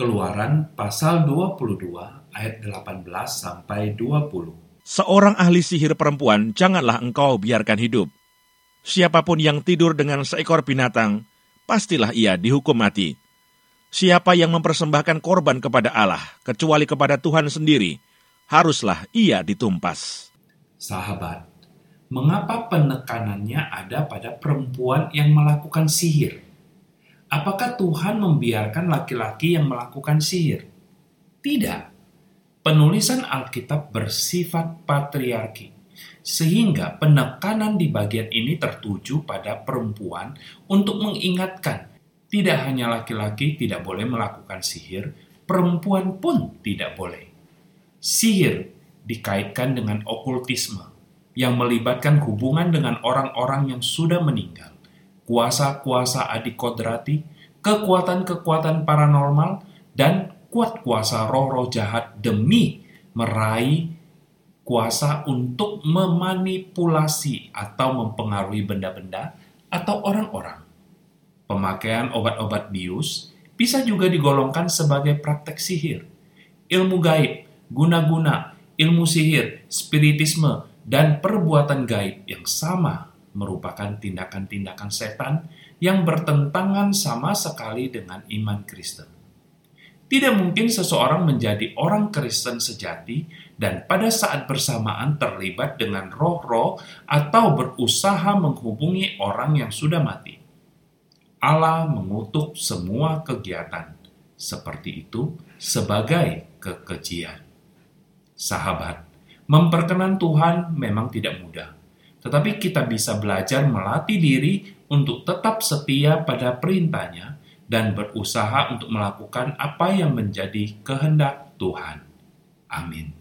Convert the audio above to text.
Keluaran pasal 22 ayat 18 sampai 20. Seorang ahli sihir perempuan janganlah engkau biarkan hidup. Siapa pun yang tidur dengan seekor binatang, pastilah ia dihukum mati. Siapa yang mempersembahkan korban kepada Allah, kecuali kepada Tuhan sendiri, haruslah ia ditumpas. Sahabat, mengapa penekanannya ada pada perempuan yang melakukan sihir? Apakah Tuhan membiarkan laki-laki yang melakukan sihir? Tidak. Penulisan Alkitab bersifat patriarki, sehingga penekanan di bagian ini tertuju pada perempuan untuk mengingatkan tidak hanya laki-laki tidak boleh melakukan sihir, perempuan pun tidak boleh. Sihir dikaitkan dengan okultisme yang melibatkan hubungan dengan orang-orang yang sudah meninggal kuasa-kuasa adik kodrati, kekuatan-kekuatan paranormal, dan kuat kuasa roh-roh jahat demi meraih kuasa untuk memanipulasi atau mempengaruhi benda-benda atau orang-orang. Pemakaian obat-obat bius bisa juga digolongkan sebagai praktek sihir. Ilmu gaib, guna-guna, ilmu sihir, spiritisme, dan perbuatan gaib yang sama merupakan tindakan-tindakan setan yang bertentangan sama sekali dengan iman Kristen. Tidak mungkin seseorang menjadi orang Kristen sejati dan pada saat bersamaan terlibat dengan roh-roh atau berusaha menghubungi orang yang sudah mati. Allah mengutuk semua kegiatan seperti itu sebagai kekejian. Sahabat, memperkenan Tuhan memang tidak mudah tetapi kita bisa belajar melatih diri untuk tetap setia pada perintahnya dan berusaha untuk melakukan apa yang menjadi kehendak Tuhan. Amin.